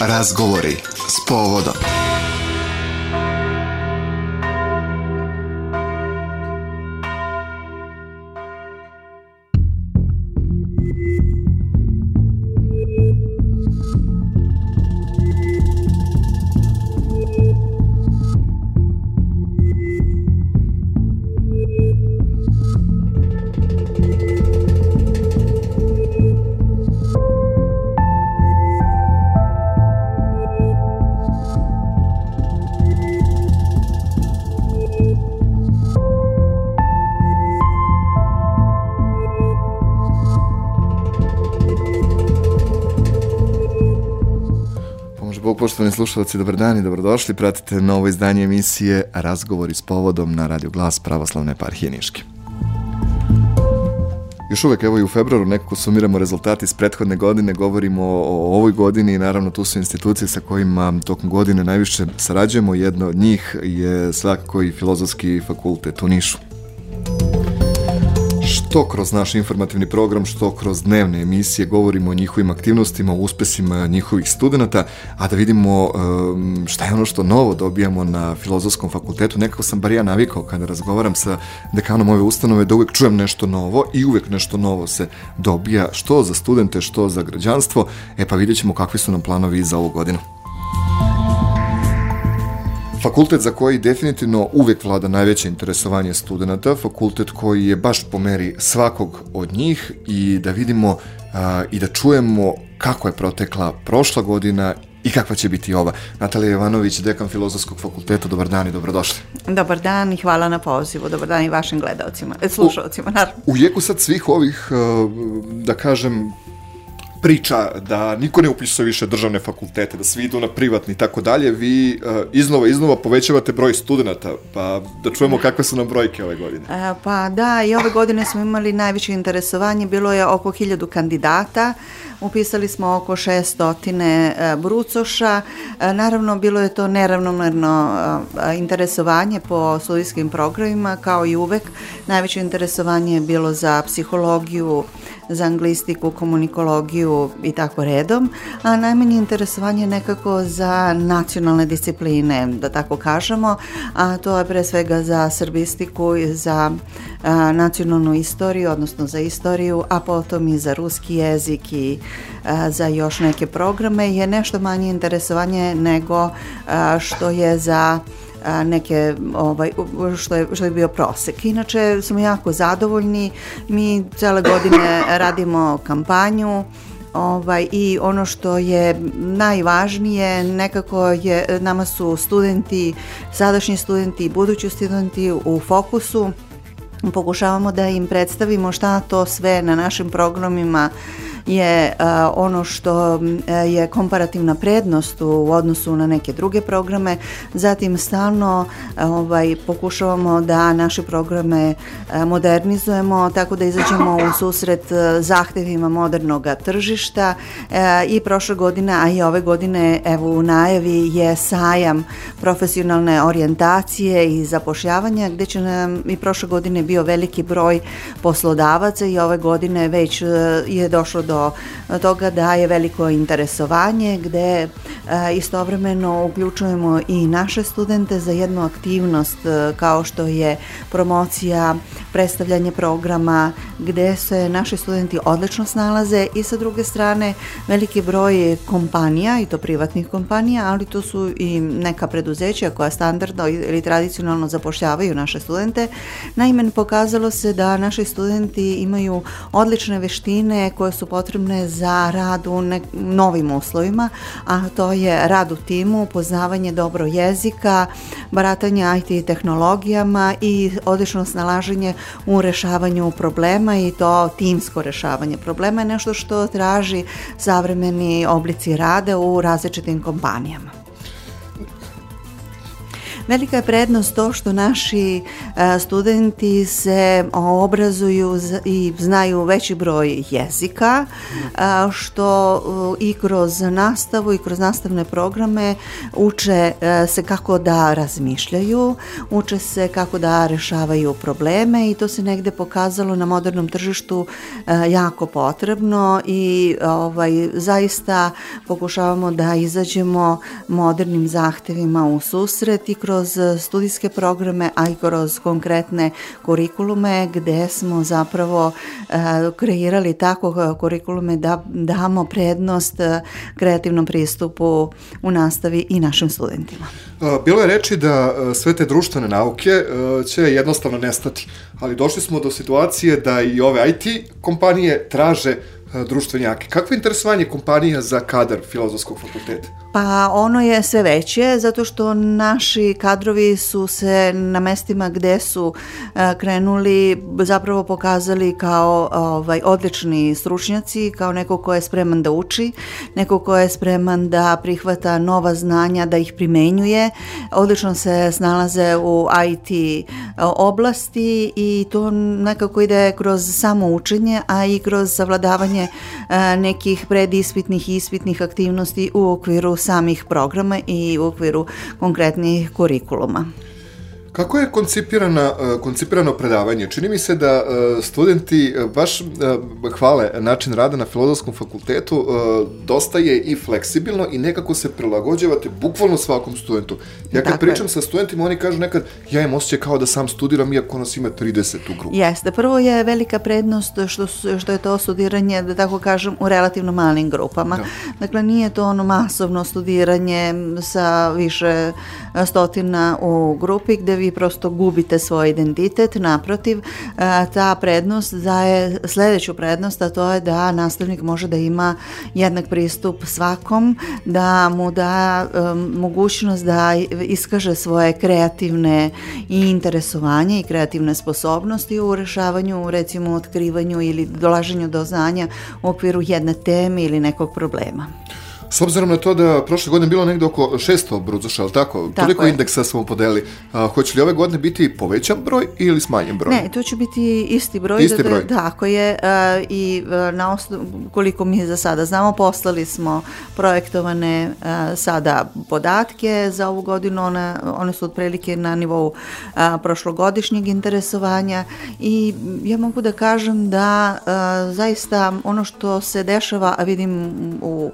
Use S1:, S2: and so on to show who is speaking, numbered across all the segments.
S1: Razgovori s povodom. Slušalci, dobar dan i dobrodošli. Pratite novo izdanje emisije Razgovori s povodom na Radio Glas Pravoslavne eparhije Niške. Još uvek, evo i u februaru, nekako sumiramo rezultati iz prethodne godine, govorimo o, ovoj godini i naravno tu su institucije sa kojima tokom godine najviše sarađujemo. Jedna od njih je svakako i Filozofski fakultet u Nišu što kroz naš informativni program, što kroz dnevne emisije govorimo o njihovim aktivnostima, o uspesima njihovih studenta, a da vidimo šta je ono što novo dobijamo na filozofskom fakultetu. Nekako sam bar ja navikao kada razgovaram sa dekanom ove ustanove da uvek čujem nešto novo i uvek nešto novo se dobija, što za studente, što za građanstvo. E pa vidjet ćemo kakvi su nam planovi za ovu godinu. Fakultet za koji definitivno uvek vlada najveće interesovanje studenta, fakultet koji je baš po meri svakog od njih i da vidimo a, i da čujemo kako je protekla prošla godina i kakva će biti ova. Natalija Jovanović, dekan Filozofskog fakulteta, dobar dan i dobrodošli.
S2: Dobar dan i hvala na pozivu, dobar dan i vašim gledalcima, e, slušalcima, naravno.
S1: U jeku sad svih ovih, da kažem, priča da niko ne upisuje više državne fakultete, da svi idu na privatni i tako dalje, vi uh, iznova iznova povećavate broj studenta, pa da čujemo kakve su nam brojke ove godine.
S2: E, pa da, i ove godine smo imali najveće interesovanje, bilo je oko hiljadu kandidata, upisali smo oko 600 e, brucoša, e, naravno bilo je to neravnomerno interesovanje po studijskim programima, kao i uvek, najveće interesovanje je bilo za psihologiju, za anglistiku, komunikologiju i tako redom, a najmanje interesovanje nekako za nacionalne discipline, da tako kažemo, a to je pre svega za srbistiku za a, nacionalnu istoriju, odnosno za istoriju, a potom i za ruski jezik i a, za još neke programe je nešto manje interesovanje nego a, što je za neke ovaj što je što je bio prosek. Inače smo jako zadovoljni. Mi cele godine radimo kampanju ovaj, i ono što je najvažnije nekako je nama su studenti, sadašnji studenti i budući studenti u fokusu pokušavamo da im predstavimo šta to sve na našim programima je ono što je komparativna prednost u odnosu na neke druge programe. Zatim stalno ovaj, pokušavamo da naše programe modernizujemo tako da izađemo u susret zahtevima modernog tržišta i prošle godine, a i ove godine evo u najavi je sajam profesionalne orijentacije i zapošljavanja gde će nam i prošle godine bio veliki broj poslodavaca i ove godine već je došlo do do toga da je veliko interesovanje gde e, istovremeno uključujemo i naše studente za jednu aktivnost e, kao što je promocija, predstavljanje programa gde se naši studenti odlično snalaze i sa druge strane veliki broj kompanija i to privatnih kompanija, ali to su i neka preduzeća koja standardno ili tradicionalno zapošljavaju naše studente. Naime, pokazalo se da naši studenti imaju odlične veštine koje su potrebne potrebne za rad u ne, novim uslovima, a to je rad u timu, poznavanje dobro jezika, baratanje IT tehnologijama i odlično snalaženje u rešavanju problema i to timsko rešavanje problema je nešto što traži savremeni oblici rada u različitim kompanijama. Velika je prednost to što naši studenti se obrazuju i znaju veći broj jezika, što i kroz nastavu i kroz nastavne programe uče se kako da razmišljaju, uče se kako da rešavaju probleme i to se negde pokazalo na modernom tržištu jako potrebno i ovaj, zaista pokušavamo da izađemo modernim zahtevima u susret i kroz studijske programe, a i kroz konkretne kurikulume gde smo zapravo uh, kreirali tako kurikulume da damo prednost uh, kreativnom pristupu u nastavi i našim studentima.
S1: Bilo je reči da sve te društvene nauke će jednostavno nestati, ali došli smo do situacije da i ove IT kompanije traže društvenjake. Kakvo je interesovanje kompanija za kadar filozofskog fakulteta?
S2: Pa ono je sve veće zato što naši kadrovi su se na mestima gde su e, krenuli zapravo pokazali kao ovaj odlični stručnjaci, kao neko ko je spreman da uči, neko ko je spreman da prihvata nova znanja, da ih primenjuje. Odlično se snalaze u IT e, oblasti i to nekako ide kroz samo učenje, a i kroz savladavanje e, nekih predispitnih i ispitnih aktivnosti u okviru samih programa i u okviru konkretnih kurikuluma.
S1: Kako je koncipirana, e, koncipirano predavanje? Čini mi se da e, studenti e, baš hvale način rada na filozofskom fakultetu, dosta je i fleksibilno i nekako se prilagođavate bukvalno svakom studentu. Ja kad dakle. pričam sa studentima, oni kažu nekad, ja im osjećaj kao da sam studiram iako nas ima 30 u grupu.
S2: Jeste, prvo je velika prednost što, što je to studiranje, da tako kažem, u relativno malim grupama. Da. Dakle, nije to ono masovno studiranje sa više stotina u grupi gde vi vi prosto gubite svoj identitet, naprotiv, e, ta prednost daje sledeću prednost, a to je da nastavnik može da ima jednak pristup svakom, da mu da um, mogućnost da iskaže svoje kreativne i interesovanje i kreativne sposobnosti u rešavanju, recimo otkrivanju ili dolaženju do znanja u okviru jedne teme ili nekog problema.
S1: S obzirom na to da prošle godine bilo negde oko 600 brucoša, ali tako? tako Toliko je. indeksa smo podeli. A, hoće li ove godine biti povećan broj ili smanjen broj?
S2: Ne, to će biti isti broj.
S1: Isti da, broj.
S2: Da, tako je. A, I a, na osnovu, koliko mi za sada znamo, poslali smo projektovane a, sada podatke za ovu godinu. One, one su otprilike na nivou a, prošlogodišnjeg interesovanja i ja mogu da kažem da a, zaista ono što se dešava, a vidim u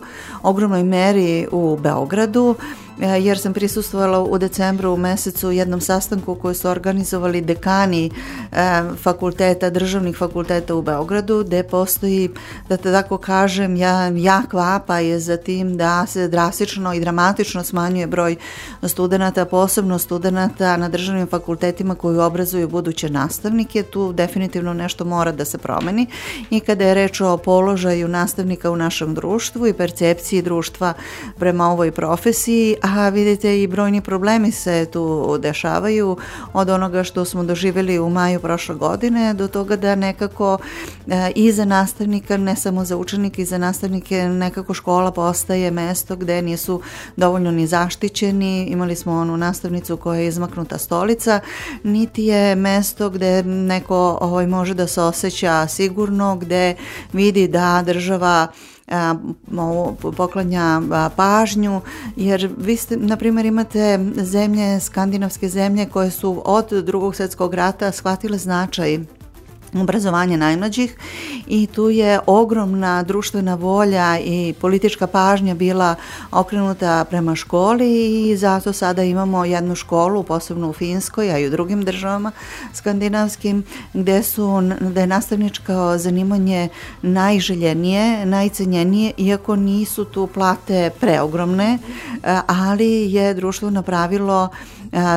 S2: ogromnoj meri u Beogradu jer sam prisustvovala u decembru u mesecu jednom sastanku koji su organizovali dekani e, fakulteta, državnih fakulteta u Beogradu, gde postoji, da te tako kažem, ja, jak vapa je za tim da se drastično i dramatično smanjuje broj studenta, posebno studenta na državnim fakultetima koji obrazuju buduće nastavnike. Tu definitivno nešto mora da se promeni i kada je reč o položaju nastavnika u našem društvu i percepciji društva prema ovoj profesiji, a vidite i brojni problemi se tu dešavaju od onoga što smo doživjeli u maju prošle godine do toga da nekako e, i za nastavnika, ne samo za učenike i za nastavnike nekako škola postaje mesto gde nisu dovoljno ni zaštićeni, imali smo onu nastavnicu koja je izmaknuta stolica, niti je mesto gde neko ovaj, može da se osjeća sigurno, gde vidi da država poklanja pažnju, jer vi ste, na primjer, imate zemlje, skandinavske zemlje koje su od drugog svjetskog rata shvatile značaj obrazovanje najmlađih i tu je ogromna društvena volja i politička pažnja bila okrenuta prema školi i zato sada imamo jednu školu, posebno u Finskoj, a i u drugim državama skandinavskim, gde su da je nastavničko zanimanje najželjenije, najcenjenije, iako nisu tu plate preogromne, ali je društvo napravilo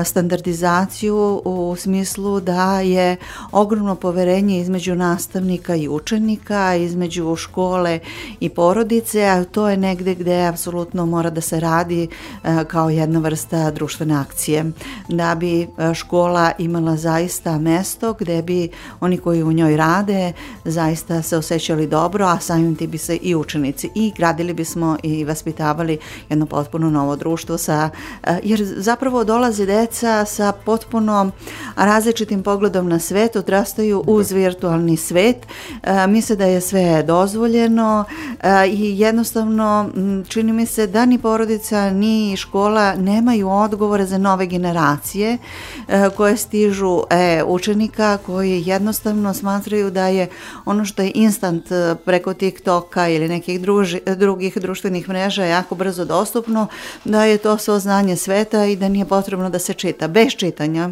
S2: standardizaciju u smislu da je ogromno poverenje između nastavnika i učenika, između škole i porodice, a to je negde gde apsolutno mora da se radi kao jedna vrsta društvene akcije, da bi škola imala zaista mesto gde bi oni koji u njoj rade zaista se osjećali dobro, a samim ti bi se i učenici i gradili bismo i vaspitavali jedno potpuno novo društvo sa, jer zapravo dolaze deca sa potpuno različitim pogledom na svet odrastaju uz virtualni svet. E, misle da je sve dozvoljeno e, i jednostavno čini mi se da ni porodica ni škola nemaju odgovore za nove generacije e, koje stižu e, učenika koji jednostavno smatraju da je ono što je instant e, preko TikToka ili nekih druži, drugih društvenih mreža jako brzo dostupno, da je to svo znanje sveta i da nije potrebno da se čita. Bez čitanja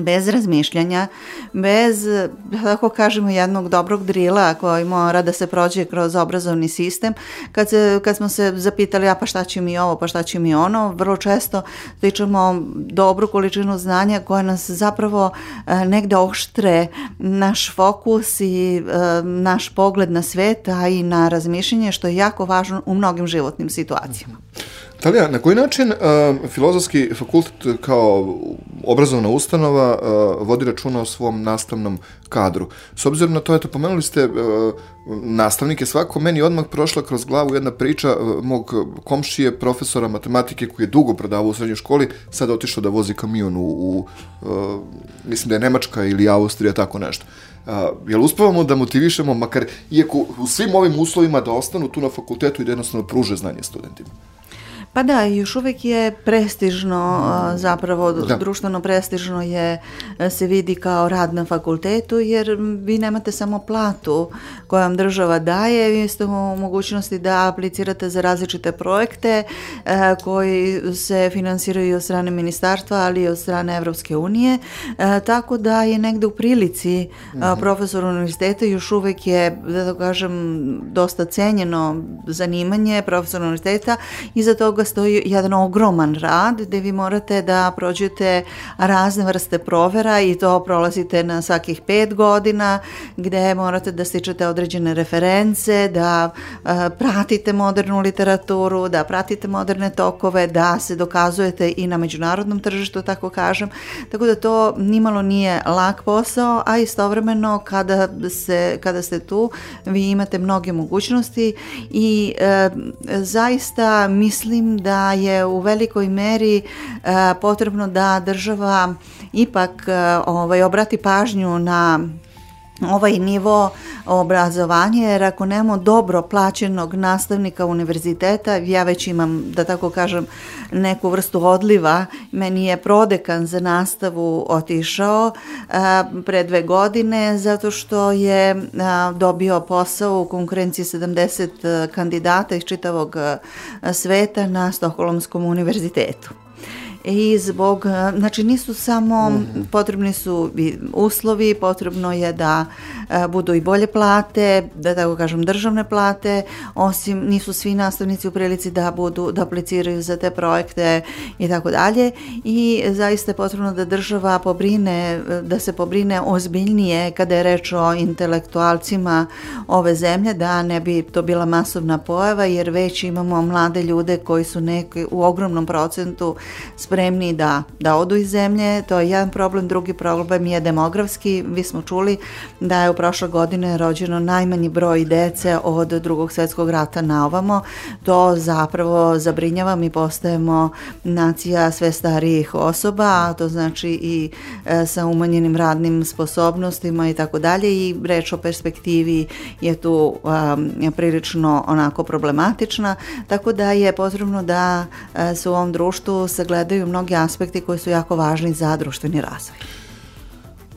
S2: bez razmišljanja, bez, tako kažemo, jednog dobrog drila koji mora da se prođe kroz obrazovni sistem. Kad, se, kad smo se zapitali, a pa šta će mi ovo, pa šta će mi ono, vrlo često stičemo dobru količinu znanja koja nas zapravo e, negde oštre naš fokus i e, naš pogled na svet, a i na razmišljanje, što je jako važno u mnogim životnim situacijama.
S1: Talija, na koji način uh, filozofski fakultet kao obrazovna ustanova uh, vodi računa o svom nastavnom kadru? S obzirom na to, eto, pomenuli ste uh, nastavnike, svako meni odmah prošla kroz glavu jedna priča uh, mog komšije, profesora matematike koji je dugo predavao u srednjoj školi, sad otišao da vozi kamion u, u uh, mislim da je Nemačka ili Austrija, tako nešto. Uh, jel uspavamo da motivišemo, makar, iako u svim ovim uslovima da ostanu tu na fakultetu i da jednostavno pruže znanje studentima?
S2: Pa da, još uvek je prestižno, zapravo da. društveno prestižno je, e, se vidi kao rad na fakultetu, jer vi nemate samo platu koju vam država daje, vi ste u mogućnosti da aplicirate za različite projekte e, koji se finansiraju od strane ministarstva, ali i od strane Evropske unije, e, tako da je negde u prilici mm -hmm. profesor univerziteta još uvek je, da to kažem, dosta cenjeno zanimanje profesor univerziteta i za toga toga stoji jedan ogroman rad gde vi morate da prođete razne vrste provera i to prolazite na svakih pet godina gde morate da stičete određene reference, da uh, pratite modernu literaturu, da pratite moderne tokove, da se dokazujete i na međunarodnom tržištu, tako kažem. Tako da to nimalo nije lak posao, a istovremeno kada, se, kada ste tu vi imate mnoge mogućnosti i uh, zaista mislim da je u velikoj meri e, potrebno da država ipak e, ovaj, obrati pažnju na ovaj nivo obrazovanja, jer ako nemamo dobro plaćenog nastavnika univerziteta, ja već imam, da tako kažem, neku vrstu odliva, meni je prodekan za nastavu otišao a, pre dve godine, zato što je a, dobio posao u konkurenciji 70 kandidata iz čitavog sveta na Stokholmskom univerzitetu i zbog, znači nisu samo, mm -hmm. potrebni su uslovi, potrebno je da a, budu i bolje plate, da tako kažem državne plate, osim nisu svi nastavnici u prilici da budu, da apliciraju za te projekte i tako dalje i zaista je potrebno da država pobrine, da se pobrine ozbiljnije kada je reč o intelektualcima ove zemlje, da ne bi to bila masovna pojava jer već imamo mlade ljude koji su neki u ogromnom procentu spremni da, da odu iz zemlje, to je jedan problem, drugi problem je demografski, vi smo čuli da je u prošle godine rođeno najmanji broj dece od drugog svetskog rata na ovamo, to zapravo zabrinjava, mi postajemo nacija sve starijih osoba, a to znači i e, sa umanjenim radnim sposobnostima i tako dalje. I reč o perspektivi je tu um, prilično onako problematična, tako da je potrebno da e, se u ovom društvu sagledaju mnogi aspekti koji su jako važni za društveni razvoj.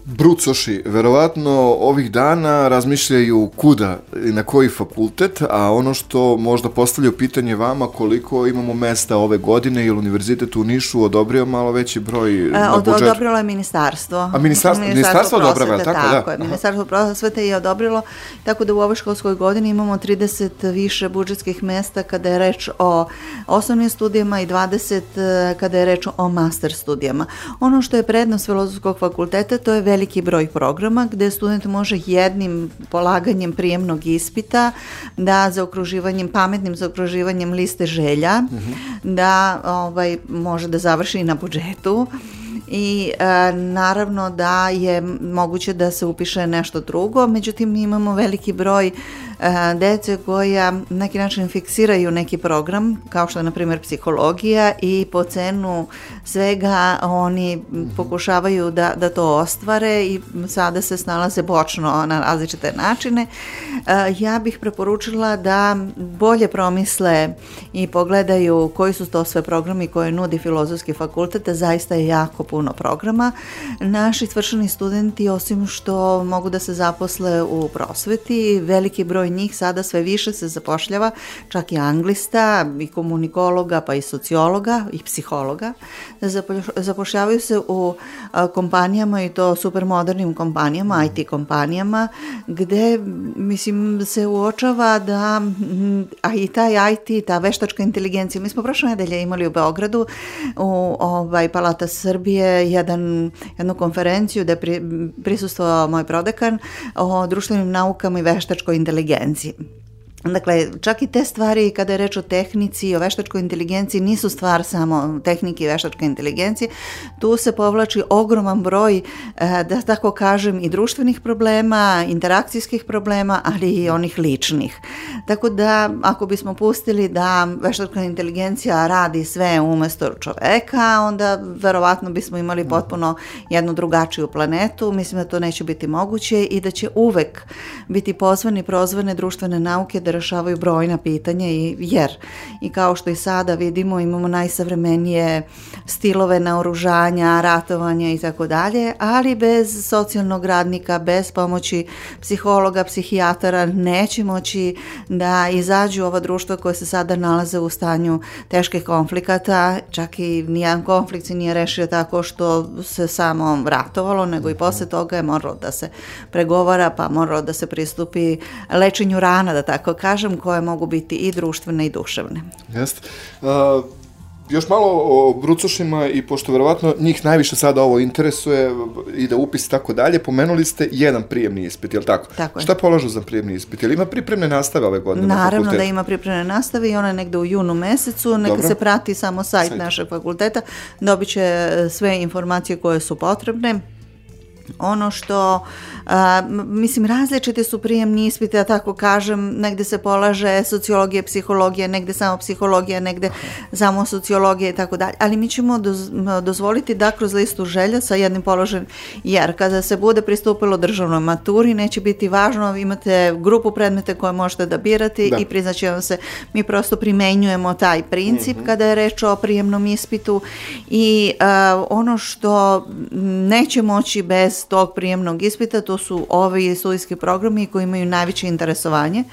S1: Brucoši, verovatno ovih dana razmišljaju kuda i na koji fakultet, a ono što možda postavljaju pitanje vama koliko imamo mesta ove godine ili univerzitet u Nišu odobrio malo veći broj e, na
S2: Od,
S1: budžet?
S2: Odobrilo je ministarstvo.
S1: A ministarstvo, ministarstvo, ministarstvo odobrava, tako,
S2: tako da? Tako je, ministarstvo prosvete je odobrilo, tako da u ovoj školskoj godini imamo 30 više budžetskih mesta kada je reč o osnovnim studijama i 20 e, kada je reč o master studijama. Ono što je prednost filozofskog fakulteta, to je veliki broj programa gde student može jednim polaganjem prijemnog ispita da za okruživanjem, pametnim za okruživanjem liste želja, mm -hmm. da ovaj, može da završi na budžetu i e, naravno da je moguće da se upiše nešto drugo, međutim imamo veliki broj dece koja na neki način fiksiraju neki program, kao što je na primjer psihologija i po cenu svega oni pokušavaju da, da to ostvare i sada se snalaze bočno na različite načine. Ja bih preporučila da bolje promisle i pogledaju koji su to sve programi koje nudi filozofski fakultet, zaista je jako puno programa. Naši svršeni studenti, osim što mogu da se zaposle u prosveti, veliki broj njih sada sve više se zapošljava, čak i anglista, i komunikologa, pa i sociologa, i psihologa. Zapošljavaju se u kompanijama i to supermodernim kompanijama, IT kompanijama, gde, mislim, se uočava da a i taj IT, ta veštačka inteligencija, mi smo prošle nedelje imali u Beogradu u ovaj, Palata Srbije jedan, jednu konferenciju gde pri, prisustvovao moj prodekan o društvenim naukama i veštačkoj inteligenciji. Wiedersehen. Dakle, čak i te stvari kada je reč o tehnici i o veštačkoj inteligenciji nisu stvar samo tehnike i veštačke inteligencije. Tu se povlači ogroman broj, e, da tako kažem, i društvenih problema, interakcijskih problema, ali i onih ličnih. Tako da, ako bismo pustili da veštačka inteligencija radi sve umesto čoveka, onda verovatno bismo imali potpuno jednu drugačiju planetu. Mislim da to neće biti moguće i da će uvek biti pozvani prozvane društvene nauke da rešavaju brojna pitanja i jer. I kao što i sada vidimo imamo najsavremenije stilove naoružanja, ratovanja i tako dalje, ali bez socijalnog radnika, bez pomoći psihologa, psihijatara neće moći da izađu ova društva koje se sada nalaze u stanju teških konflikata, čak i nijedan konflikt se nije rešio tako što se samo ratovalo, nego i posle toga je moralo da se pregovara, pa moralo da se pristupi lečenju rana, da tako kažem, koje mogu biti i društvene i duševne.
S1: Jeste. Uh, još malo o brucošima i pošto verovatno njih najviše sada ovo interesuje i da upis tako dalje, pomenuli ste jedan prijemni ispit, je li tako?
S2: Tako je.
S1: Šta polažu za prijemni ispit? Je li ima pripremne nastave ove godine
S2: Naravno
S1: na
S2: da ima pripremne nastave i ona je negde u junu mesecu, neka
S1: Dobro.
S2: se prati samo sajt,
S1: Sajt.
S2: našeg fakulteta, dobit će e, sve informacije koje su potrebne. Ono što, a, mislim, različite su prijemni ispite, da tako kažem, negde se polaže sociologija, psihologija, negde samo psihologija, negde samo sociologija i tako dalje, ali mi ćemo doz, dozvoliti da kroz listu želja sa jednim položen, jer kada se bude pristupilo državnoj maturi, neće biti važno, imate grupu predmeta koje možete da birate
S1: Da.
S2: i priznaće vam se, mi prosto primenjujemo taj princip kada je reč o prijemnom ispitu i a, ono što neće moći bez tog prijemnog ispita, to su ovi studijski programi koji imaju najveće interesovanje.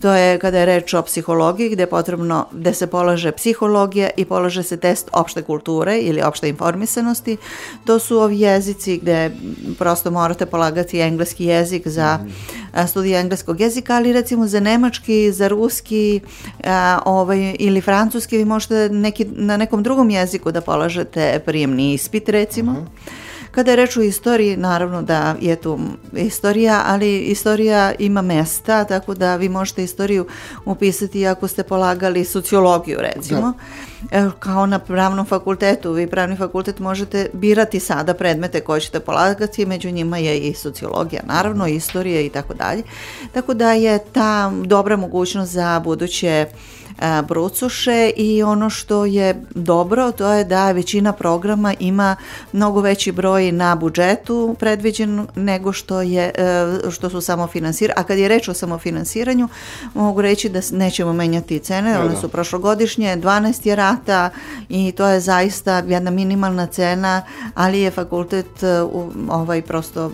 S2: To je kada je reč o psihologiji, gde potrebno, gde se polaže psihologija i polaže se test opšte kulture ili opšte informisanosti. To su ovi jezici gde prosto morate polagati engleski jezik za studije engleskog jezika, ali recimo za nemački, za ruski a, ovaj, ili francuski vi možete neki, na nekom drugom jeziku da polažete prijemni ispit recimo. Kada je reč o istoriji, naravno da je tu istorija, ali istorija ima mesta, tako da vi možete istoriju upisati ako ste polagali sociologiju, recimo. E, Kao na pravnom fakultetu, vi pravni fakultet možete birati sada predmete koje ćete polagati, među njima je i sociologija, naravno, istorija i tako dalje. Tako da je ta dobra mogućnost za buduće e, brucoše i ono što je dobro to je da većina programa ima mnogo veći broj na budžetu predviđen nego što je e, što su samofinansirani. A kad je reč o samofinansiranju mogu reći da nećemo menjati cene,
S1: Da,
S2: one
S1: da.
S2: su prošlogodišnje, 12 je rata i to je zaista jedna minimalna cena, ali je fakultet e, ovaj prosto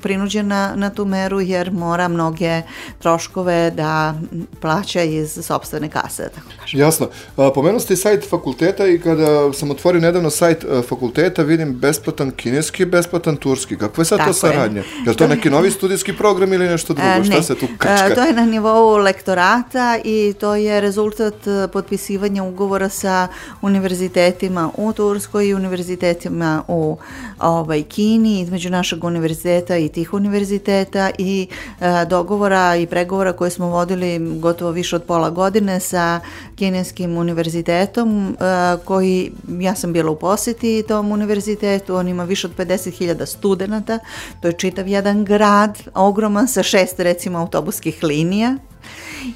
S2: prinuđen na, na tu meru jer mora mnoge troškove da plaća iz sopstvene kase, da tako kažem.
S1: Jasno. A, Pomenuli ste i sajt fakulteta i kada sam otvorio nedavno sajt fakulteta, vidim besplatan kineski, besplatan turski. Kakva je sad to
S2: Tako je.
S1: saradnja? Je li to neki novi studijski program ili nešto drugo?
S2: E,
S1: Šta
S2: ne.
S1: se tu
S2: E,
S1: krčka?
S2: to je na nivou lektorata i to je rezultat e, potpisivanja ugovora sa univerzitetima u Turskoj i univerzitetima u ovaj, Kini, između našeg univerziteta i tih univerziteta i e, dogovora i pregovora koje smo vodili gotovo više od pola godine godine sa kineskim univerzitetom koji, ja sam bila u poseti tom univerzitetu, on ima više od 50.000 studenta, to je čitav jedan grad, ogroman sa šest recimo autobuskih linija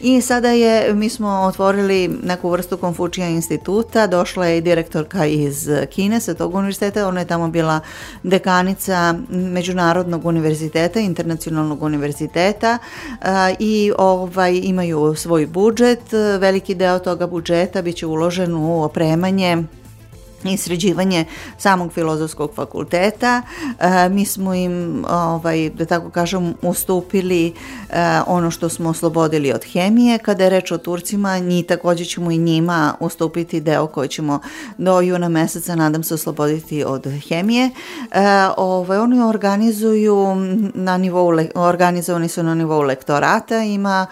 S2: I sada je, mi smo otvorili neku vrstu Konfučija instituta, došla je i direktorka iz Kine sa tog univerziteta, ona je tamo bila dekanica Međunarodnog univerziteta, internacionalnog univerziteta. I ovaj, imaju svoj budžet, veliki deo toga budžeta biće uložen u opremanje i sređivanje samog filozofskog fakulteta. E, mi smo im, ovaj, da tako kažem, ustupili e, ono što smo oslobodili od hemije. Kada je reč o Turcima, nji takođe ćemo i njima ustupiti deo koji ćemo do juna meseca, nadam se, osloboditi od hemije. E, ovaj, oni organizuju na nivou, organizovani su na nivou lektorata, ima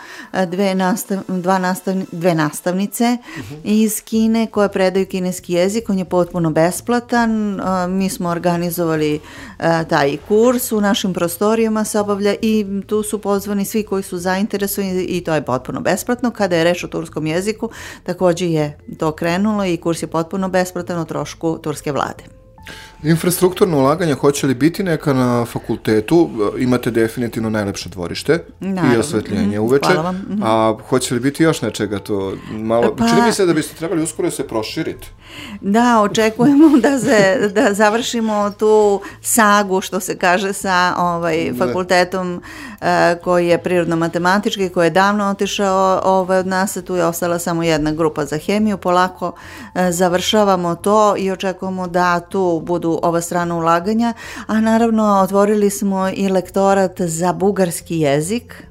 S2: dve, nastav, dva nastavni, dve nastavnice uh mhm. -huh. iz Kine koje predaju kineski jezik, on je po potpuno besplatan. Mi smo organizovali taj kurs u našim prostorijama se obavlja i tu su pozvani svi koji su zainteresovani i to je potpuno besplatno. Kada je reč o turskom jeziku, takođe je to krenulo i kurs je potpuno besplatan o trošku turske vlade.
S1: Infrastrukturno ulaganje hoće li biti neka na fakultetu? Imate definitivno najlepše dvorište Naravno. i osvetljenje mm, uveče. Hvala vam. Mm -hmm. A hoće li biti još nečega to? Malo, pa, čini mi se da biste trebali uskoro da se proširiti.
S2: Da, očekujemo da, se, da završimo tu sagu, što se kaže, sa ovaj, fakultetom uh, koji je prirodno-matematički, koji je davno otišao ovaj, od nas, tu je ostala samo jedna grupa za hemiju. Polako uh, završavamo to i očekujemo da tu budu ova strana ulaganja, a naravno otvorili smo i lektorat za bugarski jezik,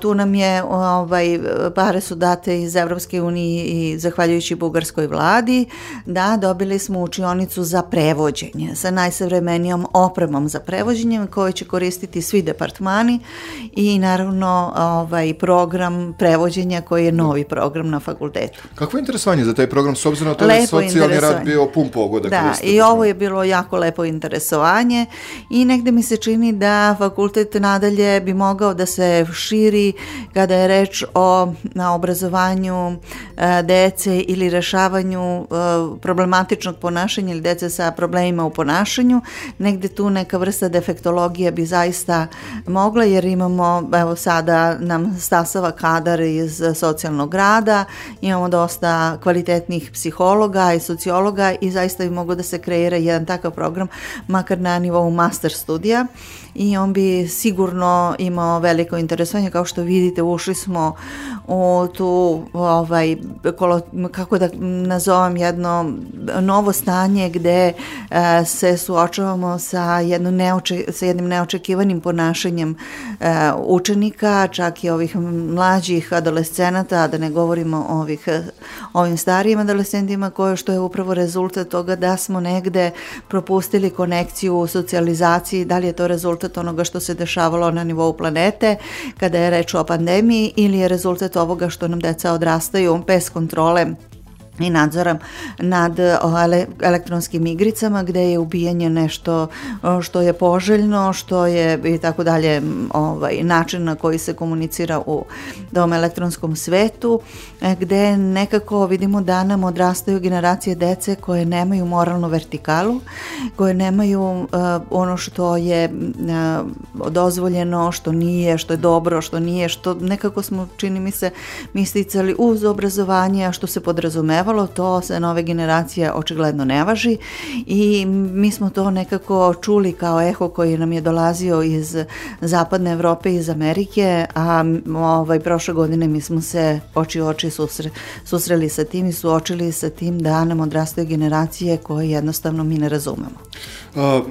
S2: tu nam je, ovaj, pare su date iz Evropske unije i zahvaljujući bugarskoj vladi, da dobili smo učionicu za prevođenje sa najsavremenijom opremom za prevođenje koje će koristiti svi departmani i naravno ovaj, program prevođenja koji je novi program na fakultetu.
S1: Kakvo je interesovanje za taj program s obzirom na to da je socijalni rad bio pun pogodak?
S2: Da, i ovo je bilo jako lepo interesovanje i negde mi se čini da fakultet nadalje bi mogao da se širi kada je reč o na obrazovanju e, dece ili rešavanju e, problematičnog ponašanja ili dece sa problemima u ponašanju. Negde tu neka vrsta defektologije bi zaista mogla jer imamo, evo sada nam stasava kadar iz socijalnog rada, imamo dosta kvalitetnih psihologa i sociologa i zaista bi moglo da se kreira jedan takav program, makar na nivou master studija i on bi sigurno imao veliko interesovanje. Kao što vidite ušli smo u tu ovaj kolo, kako da nazovem jedno novo stanje gde e, se suočavamo sa jedno neoče, sa jednim neočekivanim ponašanjem e, učenika, čak i ovih mlađih adolescenata, da ne govorimo ovih ovim starijim adolescentima koje što je upravo rezultat toga da smo negde propustili konekciju u socijalizaciji, da li je to rezultat onoga što se dešavalo na nivou planete kada je reč o pandemiji ili je rezultat ovoga što nam deca odrastaju bez kontrole i nadzora nad elektronskim igricama gde je ubijanje nešto što je poželjno, što je i tako dalje ovaj, način na koji se komunicira u tom elektronskom svetu, e, gde nekako vidimo da nam odrastaju generacije dece koje nemaju moralnu vertikalu, koje nemaju uh, ono što je uh, dozvoljeno, što nije, što je dobro, što nije, što nekako smo, čini mi se, mi sticali uz obrazovanje, što se podrazumeva dešavalo, to se nove generacije očigledno ne važi i mi smo to nekako čuli kao eho koji nam je dolazio iz zapadne Evrope, iz Amerike, a ovaj, prošle godine mi smo se oči u oči susre, susreli sa tim i suočili sa tim da nam odrastaju generacije koje jednostavno mi ne razumemo.
S1: A,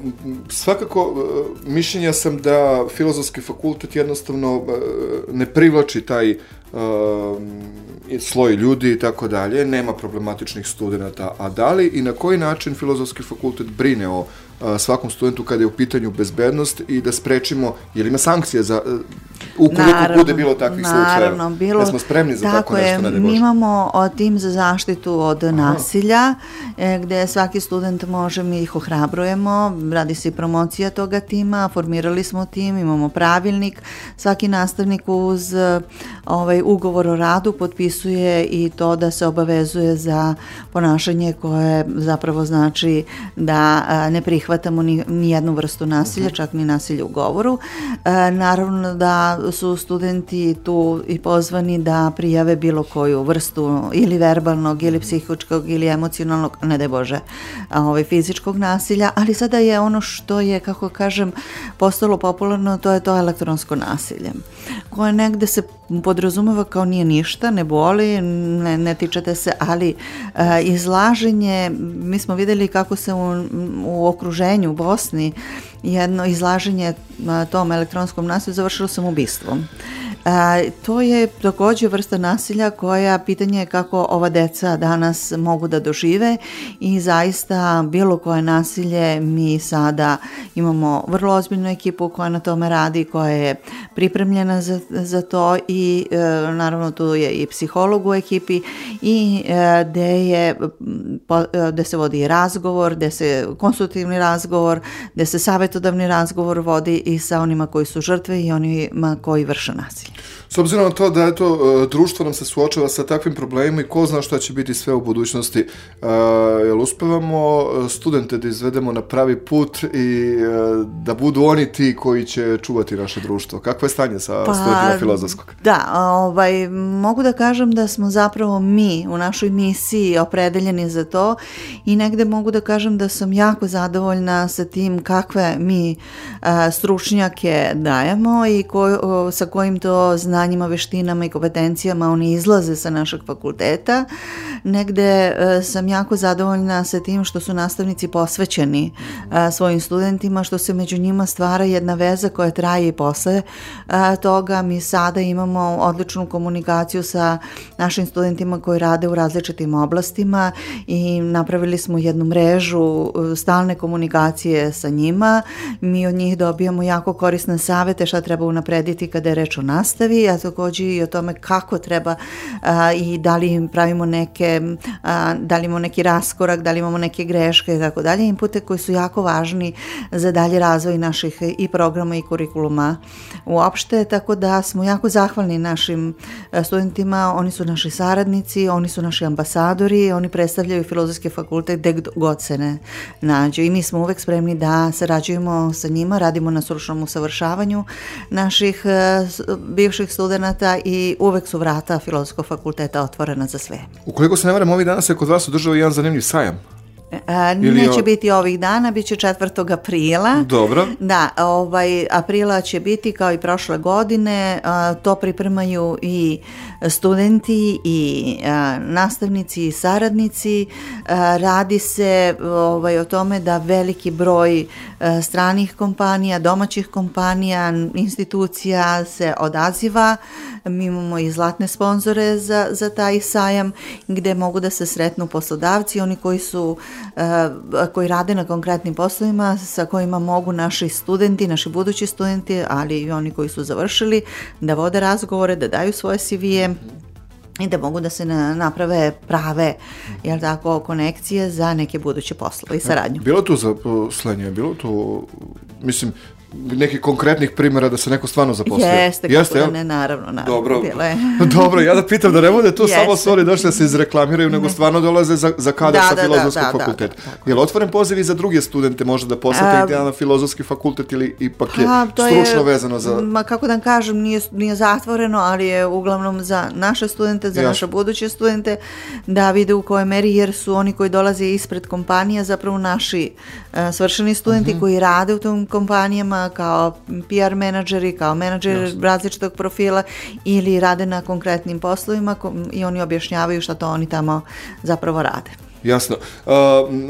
S1: svakako, mišljenja sam da filozofski fakultet jednostavno ne privlači taj uh, sloj ljudi i tako dalje, nema problematičnih studenta, a da li i na koji način filozofski fakultet brine o svakom studentu kada je u pitanju bezbednost i da sprečimo, jer ima sankcije za ukoliko naravno, bude bilo takvih naravno, slučajeva. Bilo, da smo spremni za tako, tako nešto, ne
S2: da Mi imamo tim za zaštitu od Aha. nasilja, e, gde svaki student može, mi ih ohrabrujemo, radi se i promocija toga tima, formirali smo tim, imamo pravilnik, svaki nastavnik uz ovaj ugovor o radu potpisuje i to da se obavezuje za ponašanje koje zapravo znači da ne prihvatamo ni, ni jednu vrstu nasilja, čak ni nasilje u govoru. Naravno da su studenti tu i pozvani da prijave bilo koju vrstu ili verbalnog ili psihičkog ili emocionalnog, ne daj Bože, ovaj, fizičkog nasilja, ali sada je ono što je, kako kažem, postalo popularno, to je to elektronsko nasilje, koje negde se podrazumeva kao nije ništa, ne boli, ne, ne tičete se, ali a, izlaženje, mi smo videli kako se u, u okruženju u Bosni jedno izlaženje a, tom elektronskom nasilju završilo samobistvom. A, to je takođe vrsta nasilja koja pitanje je kako ova deca danas mogu da dožive i zaista bilo koje nasilje mi sada imamo vrlo ozbiljnu ekipu koja na tome radi, koja je pripremljena za, za to i e, naravno tu je i psiholog u ekipi i e, gde je po, e, gde se vodi razgovor, gde se konsultativni razgovor, gde se savetodavni razgovor vodi i sa onima koji su žrtve i onima koji vrše nasilje.
S1: S obzirom na to da je to e, društvo nam se suočava sa takvim problemima i ko zna šta će biti sve u budućnosti, uh, jel uspevamo e, studente da izvedemo na pravi put i uh, da budu oni ti koji će čuvati naše društvo? Kakvo je stanje sa pa, studentima filozofskog?
S2: Da, ovaj, mogu da kažem da smo zapravo mi u našoj misiji opredeljeni za to i negde mogu da kažem da sam jako zadovoljna sa tim kakve mi uh, stručnjake dajemo i ko, sa kojim to znanjima, veštinama i kompetencijama oni izlaze sa našeg fakulteta. Negde e, sam jako zadovoljna sa tim što su nastavnici posvećeni e, svojim studentima, što se među njima stvara jedna veza koja traje i posle e, toga. Mi sada imamo odličnu komunikaciju sa našim studentima koji rade u različitim oblastima i napravili smo jednu mrežu stalne komunikacije sa njima. Mi od njih dobijamo jako korisne savete šta treba unaprediti kada je reč o nastavi, a takođe i o tome kako treba a, i da li pravimo neke, a, da li imamo neki raskorak, da li imamo neke greške i tako dalje, inpute koji su jako važni za dalje razvoj naših i programa i kurikuluma uopšte, tako da smo jako zahvalni našim studentima, oni su naši saradnici, oni su naši ambasadori, oni predstavljaju filozofski fakultet gde god se ne nađu i mi smo uvek spremni da sarađujemo sa njima, radimo na stručnom usavršavanju naših bivših studenta i uvek su vrata filozofskog fakulteta otvorena za sve.
S1: Ukoliko se ne varam, ovih dana se kod vas održava jedan zanimljiv sajam.
S2: A, neće o... biti ovih dana, bit će 4. aprila.
S1: Dobro.
S2: Da, ovaj, aprila će biti kao i prošle godine, a, to pripremaju i studenti i a, nastavnici i saradnici. A, radi se ovaj, o tome da veliki broj a, stranih kompanija, domaćih kompanija, institucija se odaziva. Mi imamo i zlatne sponzore za, za taj sajam gde mogu da se sretnu poslodavci, oni koji su koji rade na konkretnim poslovima sa kojima mogu naši studenti, naši budući studenti, ali i oni koji su završili, da vode razgovore, da daju svoje CV-e i da mogu da se naprave prave jel tako, konekcije za neke buduće poslove i saradnju.
S1: Bilo tu zaposlenje, bilo tu, mislim, nekih konkretnih primjera da se neko stvarno zaposlio.
S2: Jeste, Jeste kako da ne, naravno, naravno.
S1: Dobro, dobro, ja da pitam da ne bude tu Jeste. samo stvari došli da se izreklamiraju, nego stvarno dolaze za, za kadar da, sa da, filozofskog da, da, fakulteta. Da, da, Je li otvoren poziv i za druge studente možda da posete ih na filozofski fakultet ili ipak je pa, stručno je, vezano za...
S2: Ma kako da kažem, nije, nije zatvoreno, ali je uglavnom za naše studente, za Jasne. naše buduće studente da vide u kojoj meri, jer su oni koji dolaze ispred kompanija zapravo naši uh, svršeni studenti uh mhm. -huh. koji rade u tom kompanijama firmama, kao PR menadžeri, kao menadžeri Jasne. različitog profila ili rade na konkretnim poslovima i oni objašnjavaju šta to oni tamo zapravo rade.
S1: Jasno. Uh,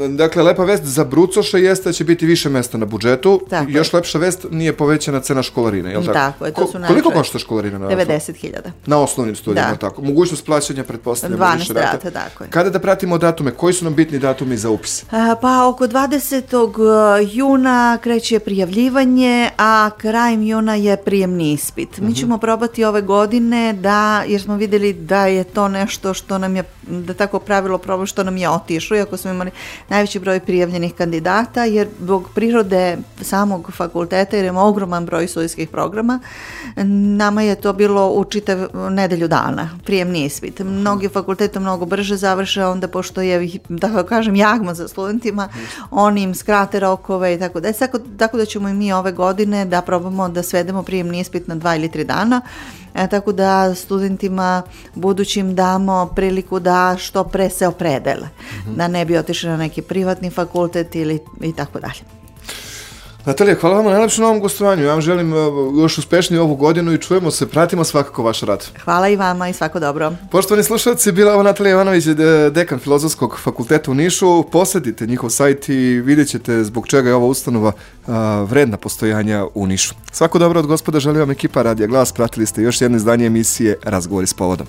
S1: dakle, lepa vest za Brucoša jeste da će biti više mesta na budžetu. Tako Još je. lepša vest nije povećana cena školarine, je li tako?
S2: Tako je, to su
S1: naše... Koliko košta školarina?
S2: 90.000.
S1: Na osnovnim studijama, da. tako. Mogućnost plaćanja, pretpostavljamo,
S2: 12 više rata. rata, tako je.
S1: Kada da pratimo datume? Koji su nam bitni datumi za upis?
S2: Uh, pa oko 20. Uh, juna kreće prijavljivanje, a krajem juna je prijemni ispit. Mi uh mhm. -huh. ćemo probati ove godine da, jer smo videli da je to nešto što nam je, da tako pravilo proba što nam je otišao, iako smo imali najveći broj prijavljenih kandidata, jer zbog prirode samog fakulteta, jer imamo ogroman broj studijskih programa, nama je to bilo u čitav nedelju dana, prijemni ispit. Mnogi fakultete mnogo brže završe, onda pošto je, da kažem, jagma za studentima, oni im skrate rokove i tako da. Tako da ćemo i mi ove godine da probamo da svedemo prijemni ispit na dva ili tri dana, e, tako da studentima budućim damo priliku da što pre se opredele, mm -hmm. da ne bi otišli na neki privatni fakultet ili i tako dalje.
S1: Natalija, hvala vam najlepše na ovom gostovanju. Ja vam želim uh, još uspešniju ovu godinu i čujemo se, pratimo svakako vaš rad.
S2: Hvala i vama i svako dobro.
S1: Poštovani slušalci, bila ovo Natalija Ivanović, dekan Filozofskog fakulteta u Nišu. Posedite njihov sajt i vidjet ćete zbog čega je ova ustanova vredna postojanja u Nišu. Svako dobro od gospoda želim vam ekipa Radija Glas. Pratili ste još jedno izdanje emisije Razgovori s povodom.